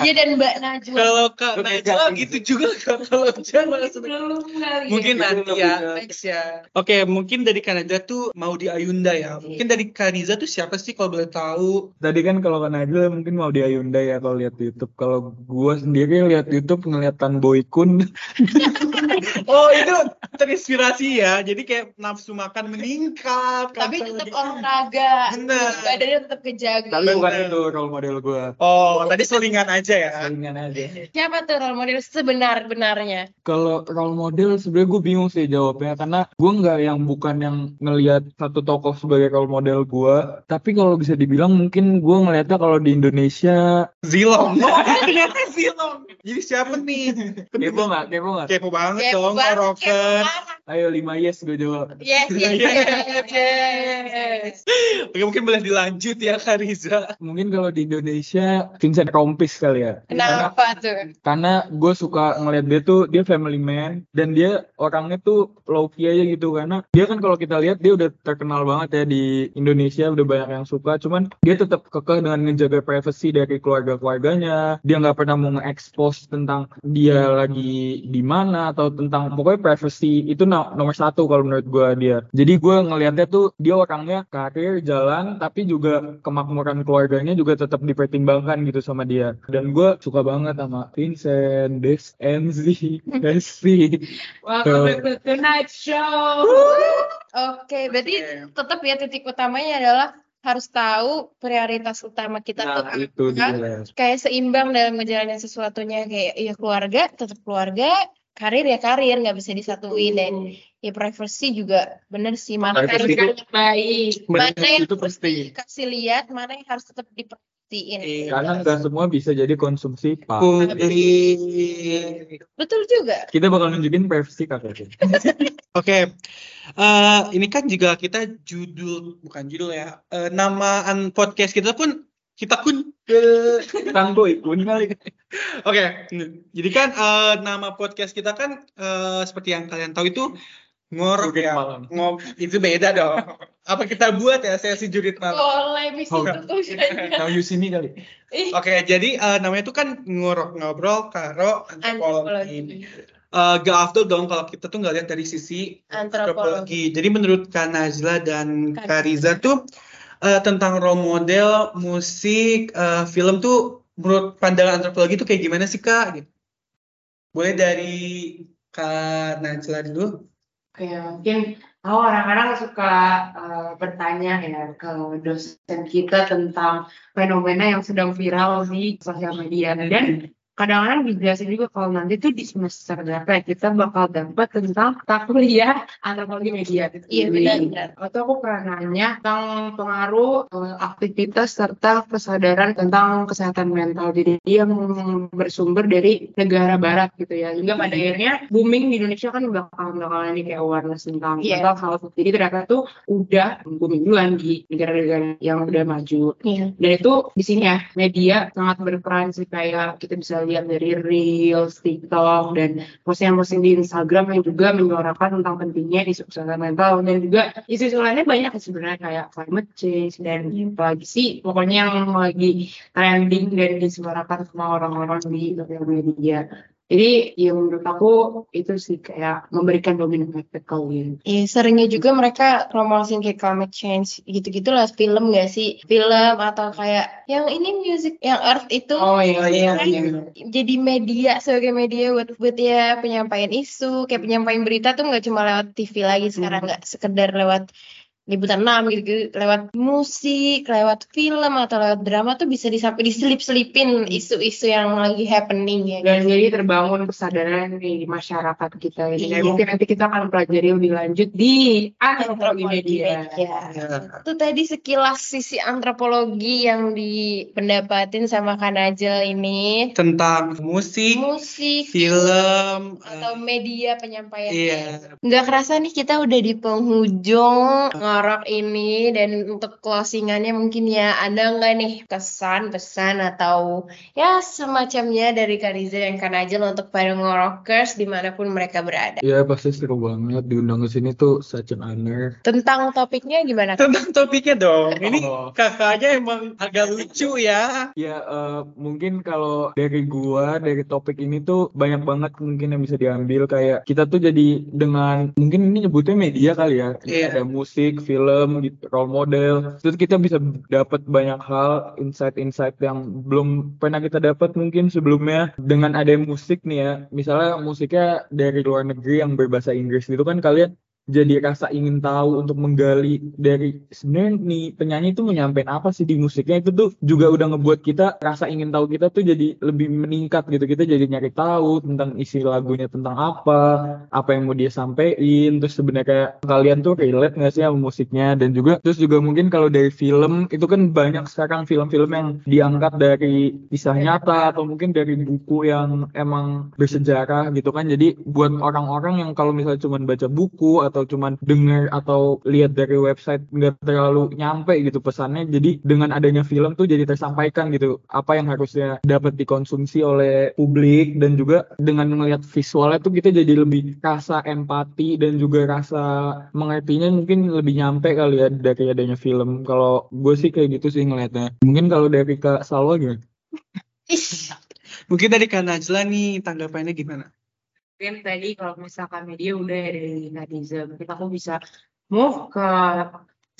Dia dan Mbak Najwa. Kalau Kak Najwa Kak. gitu juga Kak, kalau ujian malah seneng. Mungkin Iya, nanti iya, ya, iya. ya. Oke, mungkin dari Kanada tuh mau di Ayunda ya. Mungkin dari Kariza tuh siapa sih kalau boleh tahu? Tadi kan kalau kan Najla mungkin mau di Ayunda ya kalau lihat YouTube. Kalau gua sendiri lihat YouTube ngeliat Tan Boy Kun. oh itu terinspirasi ya. Jadi kayak nafsu makan meningkat. Tapi tetap olahraga. Bener. Badannya tetap kejaga. Tapi bukan Bener. itu role model gue. Oh tadi selingan aja ya. Saingan aja. Siapa tuh role model sebenar-benarnya? Kalau role model sebenarnya gue bingung sih jawabnya karena gue nggak yang bukan yang ngelihat satu tokoh sebagai role model gue. Tapi kalau bisa dibilang mungkin gue ngelihatnya kalau di Indonesia Zilong. Oh ternyata Zilong. Jadi siapa nih? kepo nggak kepo nggak? Kepo banget dong, rocker. Ayo 5 yes gue jawab. Yes, yes, yes, yes. Oke mungkin boleh dilanjut ya Kak Riza. Mungkin kalau di Indonesia Vincent Rompis kali ya. Kenapa tuh? Karena gue suka ngeliat dia tuh dia family man dan dia orangnya tuh low key aja gitu karena dia kan kalau kita lihat dia udah terkenal banget ya di Indonesia udah banyak yang suka cuman dia tetap kekeh dengan menjaga privacy dari keluarga keluarganya dia nggak pernah mau nge-expose tentang dia lagi di mana atau tentang pokoknya privacy itu no- nomor satu kalau menurut gue dia jadi gue ngelihatnya tuh dia orangnya karir jalan tapi juga kemakmuran keluarganya juga tetap dipertimbangkan gitu sama dia. Dan gue suka banget sama Vincent, Des, Enzi, Desi Welcome to the Tonight Show. Oke, berarti Oke. tetap ya titik utamanya adalah harus tahu prioritas utama kita tuh nah itu apa. dia. Kayak seimbang dalam ngejalanin sesuatunya. Kayak ya keluarga tetap keluarga, karir ya karir nggak bisa disatuin dan ya privacy juga bener sih mana yang Privacy harus itu- Baik. mana yang itu harus pasti dikasih lihat, mana yang harus tetap diperhatiin. Iya. karena nggak semua bisa jadi konsumsi pak Publik. Betul juga. kita bakal nunjukin privacy kakak Oke, eh, ini kan juga kita judul bukan judul ya, eh, nama podcast kita pun kita pun eh, tanggo ikun kali Oke, jadi kan eh, nama podcast kita kan eh, seperti yang kalian tahu itu Jurit ya, malam. Ngob itu beda dong. Apa kita buat ya sesi jurit malam? Boleh misi Oh. now you see me kali Oke, jadi eh, namanya itu kan ngorok ngobrol karo antropologi. Eh, gak afdol dong kalau kita tuh nggak lihat dari sisi Antropologi. antropologi. Jadi menurut Kak Najla dan Kak Kak Riza tuh eh, tentang role model, musik, eh, film tuh menurut pandangan antropologi tuh kayak gimana sih Kak? Gitu. Boleh dari Kak Najla dulu? Oke, mungkin aku orang-orang suka eh, bertanya ya ke dosen kita tentang fenomena yang sedang viral di sosial media dan kadang-kadang dijelasin juga kalau nanti tuh di semester berapa ya, kita bakal dapat tentang kuliah antropologi media. Iya, benar-benar. Waktu aku pernah nanya tentang pengaruh eh, aktivitas serta kesadaran tentang kesehatan mental diri yang bersumber dari negara barat gitu ya. Hingga pada akhirnya booming di Indonesia kan bakal bakalan ini kayak awareness tentang Iya. mental health. Jadi ternyata tuh udah booming duluan di negara-negara yang udah maju. Iya. Dan itu di sini ya media sangat berperan sih kayak kita bisa lihat dari Reels, TikTok dan postingan-postingan di Instagram yang juga menyuarakan tentang pentingnya isu kesehatan mental dan juga isu-isu lainnya banyak sebenarnya kayak climate change dan apalagi sih pokoknya yang lagi trending dan disuarakan sama orang-orang di media. Jadi ya menurut aku itu sih kayak memberikan domino effect kali Iya, seringnya juga mereka promosiin kayak climate change gitu-gitu lah film gak sih? Film atau kayak yang ini music yang Earth itu Oh iya iya, kan iya. jadi media sebagai media buat buat ya penyampaian isu kayak penyampaian berita tuh nggak cuma lewat TV lagi sekarang nggak sekedar lewat liputan 6 gitu, lewat musik, lewat film atau lewat drama tuh bisa disampai diselip-selipin isu-isu yang lagi happening ya. dan jadi terbangun kesadaran di masyarakat kita ini. Dan Iya. mungkin nanti kita akan pelajari lebih lanjut di antropologi media. Ya. Itu tadi sekilas sisi antropologi yang dipendapatin sama Kak Najel ini. Tentang musik, Musik, film, atau media penyampaian. iya. Nggak kerasa nih kita udah di penghujung ngorok ini dan untuk closingannya mungkin ya ada nggak nih kesan, pesan atau ya semacamnya dari Kak Riza dan Kak Najel untuk para ngorokers di mana pun mereka berada. ya pasti seru banget diundang ke sini tuh such an honor Tentang topiknya gimana? Tentang topiknya dong. Ini Oh. kakaknya emang agak lucu ya. Ya, eh, mungkin kalau dari gua, dari topik ini tuh banyak banget mungkin yang bisa diambil. Kayak kita tuh jadi dengan, mungkin ini nyebutnya media kali ya. Iya. Ada musik, film gitu, role model. Terus kita bisa dapat banyak hal, insight-insight yang belum pernah kita dapat mungkin sebelumnya dengan ada musik nih ya. Misalnya musiknya dari luar negeri yang berbahasa Inggris gitu kan kalian jadi rasa ingin tahu untuk menggali dari sebenarnya nih penyanyi itu menyampaikan apa sih di musiknya? Itu tuh juga udah ngebuat kita rasa ingin tahu kita tuh jadi lebih meningkat gitu. Kita jadi nyari tahu tentang isi lagunya tentang apa apa yang mau dia sampaikan terus sebenarnya kalian tuh relate nggak sih sama musiknya? Dan juga terus juga mungkin kalau dari film itu kan banyak sekarang film-film yang diangkat dari kisah nyata atau mungkin dari buku yang emang bersejarah gitu kan. Jadi buat orang-orang yang kalau misalnya cuma baca buku atau cuman denger atau lihat dari website nggak terlalu nyampe gitu pesannya jadi dengan adanya film tuh jadi tersampaikan gitu apa yang harusnya dapat dikonsumsi oleh publik dan juga dengan melihat visualnya tuh kita jadi lebih rasa empati dan juga rasa mengertinya mungkin lebih nyampe kali ya dari adanya film kalau gue sih kayak gitu sih ngelihatnya mungkin kalau dari Kak Salwa? Ish. Mungkin dari Kak Najla nih tanggapannya gimana? Mungkin tadi kalau misalkan media udah dari netizen kita aku bisa move ke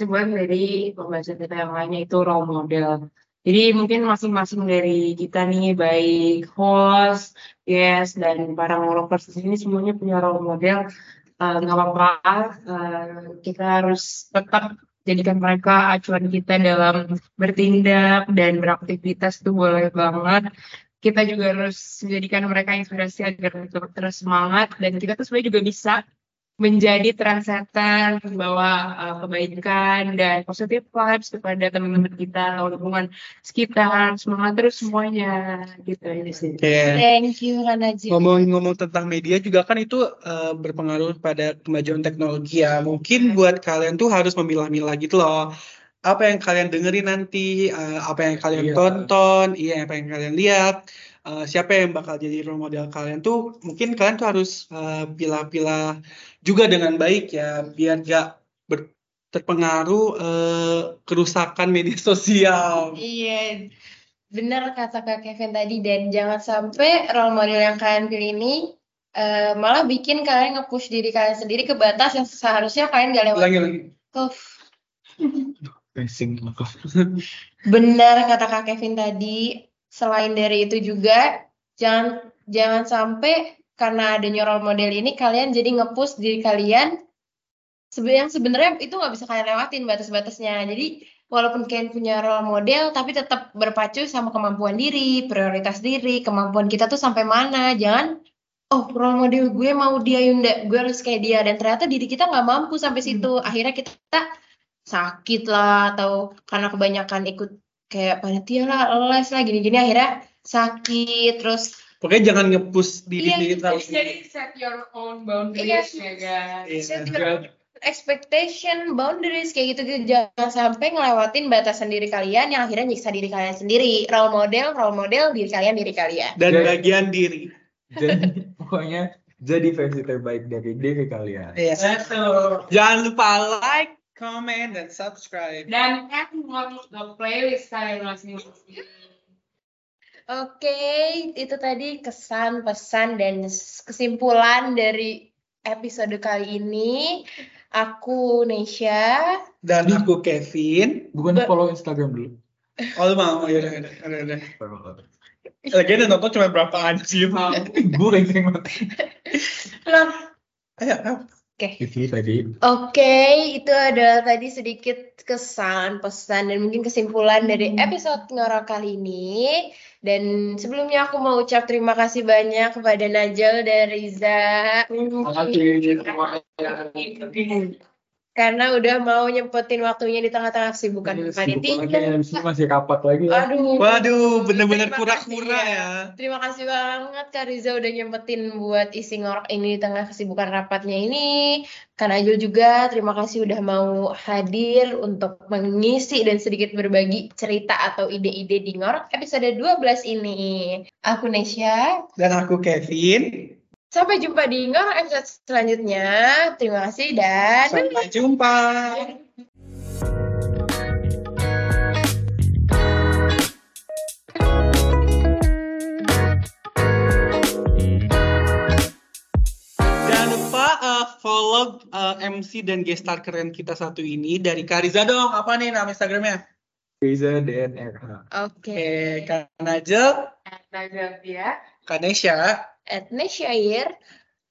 sebuah dari pembahasan kita yang lainnya itu role model. Jadi mungkin masing-masing dari kita nih baik host, guest dan para ngoropers di sini semuanya punya role model. Eh, nggak apa-apa eh, kita harus tetap jadikan mereka acuan kita dalam bertindak dan beraktivitas itu boleh banget kita juga harus menjadikan mereka inspirasi agar tetap terus semangat dan kita tuh sebenarnya juga bisa menjadi trendsetter membawa uh, kebaikan dan positif vibes kepada teman-teman kita atau lingkungan sekitar semangat terus semuanya gitu ini sih. Oke. Thank you Kak Najib. Ngomong-ngomong tentang media juga kan itu eh, berpengaruh pada kemajuan teknologi ya. Mungkin buat kalian tuh harus memilah-milah gitu loh. Apa yang kalian dengerin nanti, eh, apa yang kalian Iya. tonton, iya apa yang kalian lihat, eh, siapa yang bakal jadi role model kalian tuh mungkin kalian tuh harus eh, pilah-pilah juga dengan baik ya, biar gak ber- terpengaruh eh, kerusakan media sosial. Iya, benar kata Kak Kevin tadi dan jangan sampai role model yang kalian pilih ini eh, malah bikin kalian nge-push diri kalian sendiri ke batas yang seharusnya kalian gak lewat. Lagi lagi. Racing benar kata Kak Kevin tadi. Selain dari itu juga jangan jangan sampai karena adanya role model ini kalian jadi nge-push diri kalian yang sebenarnya itu nggak bisa kalian lewatin batas-batasnya. Jadi walaupun kalian punya role model tapi tetap berpacu sama kemampuan diri, prioritas diri, kemampuan kita tuh sampai mana. Jangan oh role model gue mau dia Yunda, gue harus kayak dia dan ternyata diri kita nggak mampu sampai situ. Akhirnya kita sakit lah atau karena kebanyakan ikut kayak panitia lah, les lah gini-gini akhirnya sakit terus Pokoknya jangan nge-push diri Iya, diri gitu. terlalu. Jadi set your own boundaries ya guys. Iya. set your expectation, boundaries kayak gitu gitu jangan sampai ngelewatin batasan diri kalian yang akhirnya nyiksa diri kalian sendiri. Role model, role model diri kalian diri kalian. Dan Jadi- bagian diri. jadi pokoknya jadi versi terbaik dari diri kalian Iya. Betul. Jangan lupa like, comment, dan subscribe. Dan add one the playlist kalian masing-masing. Oke, itu tadi kesan, pesan, dan kesimpulan dari episode kali ini. Aku Nesha. Dan aku Kevin. bukan Ba- follow Instagram dulu Oh lu mau? Ya udah, udah, udah, udah. Lagi udah nonton cuma berapa anjir. gue ranking banget Loh, Ayo, ayo. Itu tadi. Oke, itu adalah tadi sedikit kesan, pesan, dan mungkin kesimpulan dari episode ngorok kali ini. Dan sebelumnya aku mau ucap terima kasih banyak kepada Najel dan Riza karena udah mau nyempetin waktunya di tengah-tengah kesibukan panitia. di sini masih rapat lagi ya. Aduh, Waduh, bener-bener pura-pura kasih, ya. Terima kasih banget Kak Riza udah nyempetin buat isi ngorok ini di tengah kesibukan rapatnya ini. Kak Najul juga terima kasih udah mau hadir untuk mengisi dan sedikit berbagi cerita atau ide-ide di ngorok episode 12 ini. Aku Nesya. Dan aku Kevin. Sampai jumpa di Ngor episode selanjutnya. Terima kasih dan sampai jumpa. Jangan lupa uh, follow uh, MC dan gestar keren kita satu ini dari Kariza dong. Apa nih nama Instagramnya? Kariza DNR. Oke. Okay. Kanajel Kak Najel. Najel ya. Kanesha etnis Syair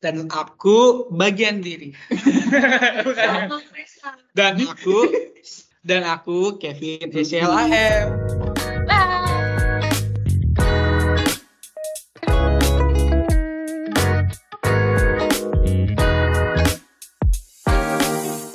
dan aku bagian diri. dan aku dan aku Kevin SLAM.